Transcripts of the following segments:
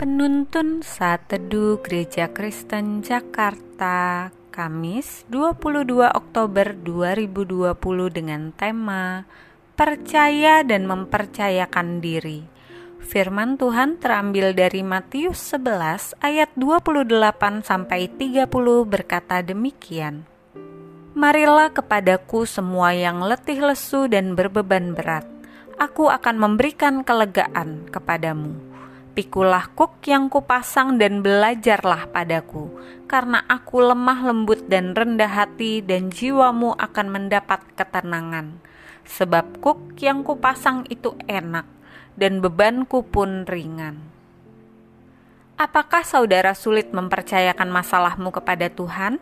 Penuntun Saat Teduh Gereja Kristen Jakarta Kamis 22 Oktober 2020 dengan tema Percaya dan Mempercayakan Diri Firman Tuhan terambil dari Matius 11 ayat 28 sampai 30 berkata demikian. Marilah kepadaku semua yang letih lesu dan berbeban berat. Aku akan memberikan kelegaan kepadamu Pikulah kuk yang kupasang dan belajarlah padaku, karena aku lemah lembut dan rendah hati dan jiwamu akan mendapat ketenangan. Sebab kuk yang kupasang itu enak, dan bebanku pun ringan. Apakah saudara sulit mempercayakan masalahmu kepada Tuhan?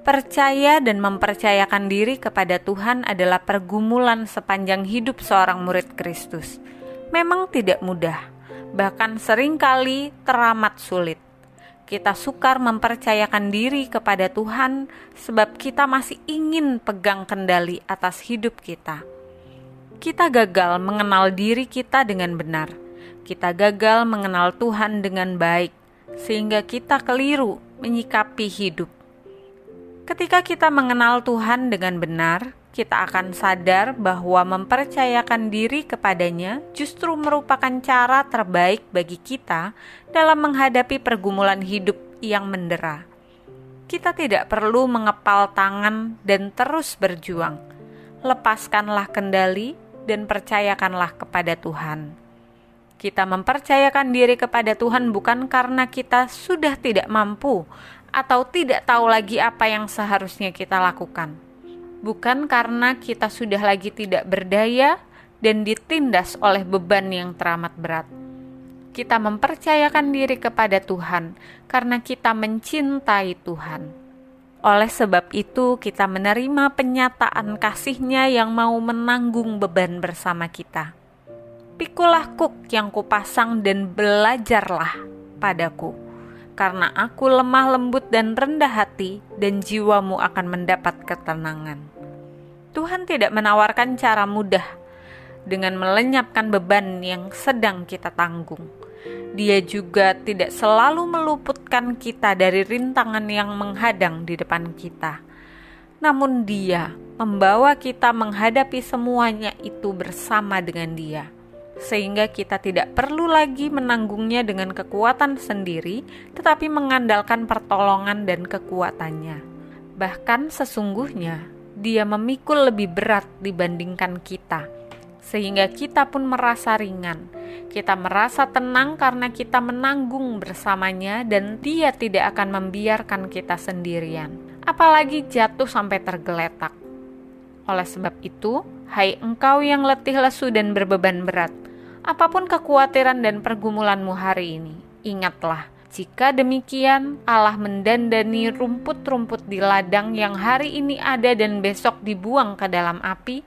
Percaya dan mempercayakan diri kepada Tuhan adalah pergumulan sepanjang hidup seorang murid Kristus. Memang tidak mudah bahkan sering kali teramat sulit. Kita sukar mempercayakan diri kepada Tuhan sebab kita masih ingin pegang kendali atas hidup kita. Kita gagal mengenal diri kita dengan benar. Kita gagal mengenal Tuhan dengan baik, sehingga kita keliru menyikapi hidup. Ketika kita mengenal Tuhan dengan benar, kita akan sadar bahwa mempercayakan diri kepadanya justru merupakan cara terbaik bagi kita dalam menghadapi pergumulan hidup yang mendera. Kita tidak perlu mengepal tangan dan terus berjuang. Lepaskanlah kendali dan percayakanlah kepada Tuhan. Kita mempercayakan diri kepada Tuhan bukan karena kita sudah tidak mampu atau tidak tahu lagi apa yang seharusnya kita lakukan bukan karena kita sudah lagi tidak berdaya dan ditindas oleh beban yang teramat berat. Kita mempercayakan diri kepada Tuhan karena kita mencintai Tuhan. Oleh sebab itu, kita menerima penyataan kasih-Nya yang mau menanggung beban bersama kita. Pikulah kuk yang kupasang dan belajarlah padaku, karena aku lemah lembut dan rendah hati, dan jiwamu akan mendapat ketenangan. Tuhan tidak menawarkan cara mudah dengan melenyapkan beban yang sedang kita tanggung. Dia juga tidak selalu meluputkan kita dari rintangan yang menghadang di depan kita. Namun Dia membawa kita menghadapi semuanya itu bersama dengan Dia. Sehingga kita tidak perlu lagi menanggungnya dengan kekuatan sendiri, tetapi mengandalkan pertolongan dan kekuatannya. Bahkan sesungguhnya dia memikul lebih berat dibandingkan kita, sehingga kita pun merasa ringan. Kita merasa tenang karena kita menanggung bersamanya, dan Dia tidak akan membiarkan kita sendirian, apalagi jatuh sampai tergeletak. Oleh sebab itu, hai engkau yang letih lesu dan berbeban berat, apa pun kekhawatiran dan pergumulanmu hari ini, ingatlah jika demikian, Allah mendandani rumput-rumput di ladang yang hari ini ada dan besok dibuang ke dalam api.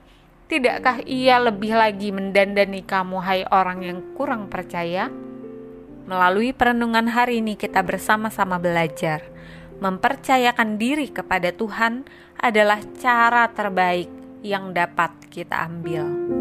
Tidakkah Ia lebih lagi mendandani kamu, hai orang yang kurang percaya? Melalui perenungan hari ini, kita bersama-sama belajar mempercayakan diri kepada Tuhan adalah cara terbaik yang dapat kita ambil.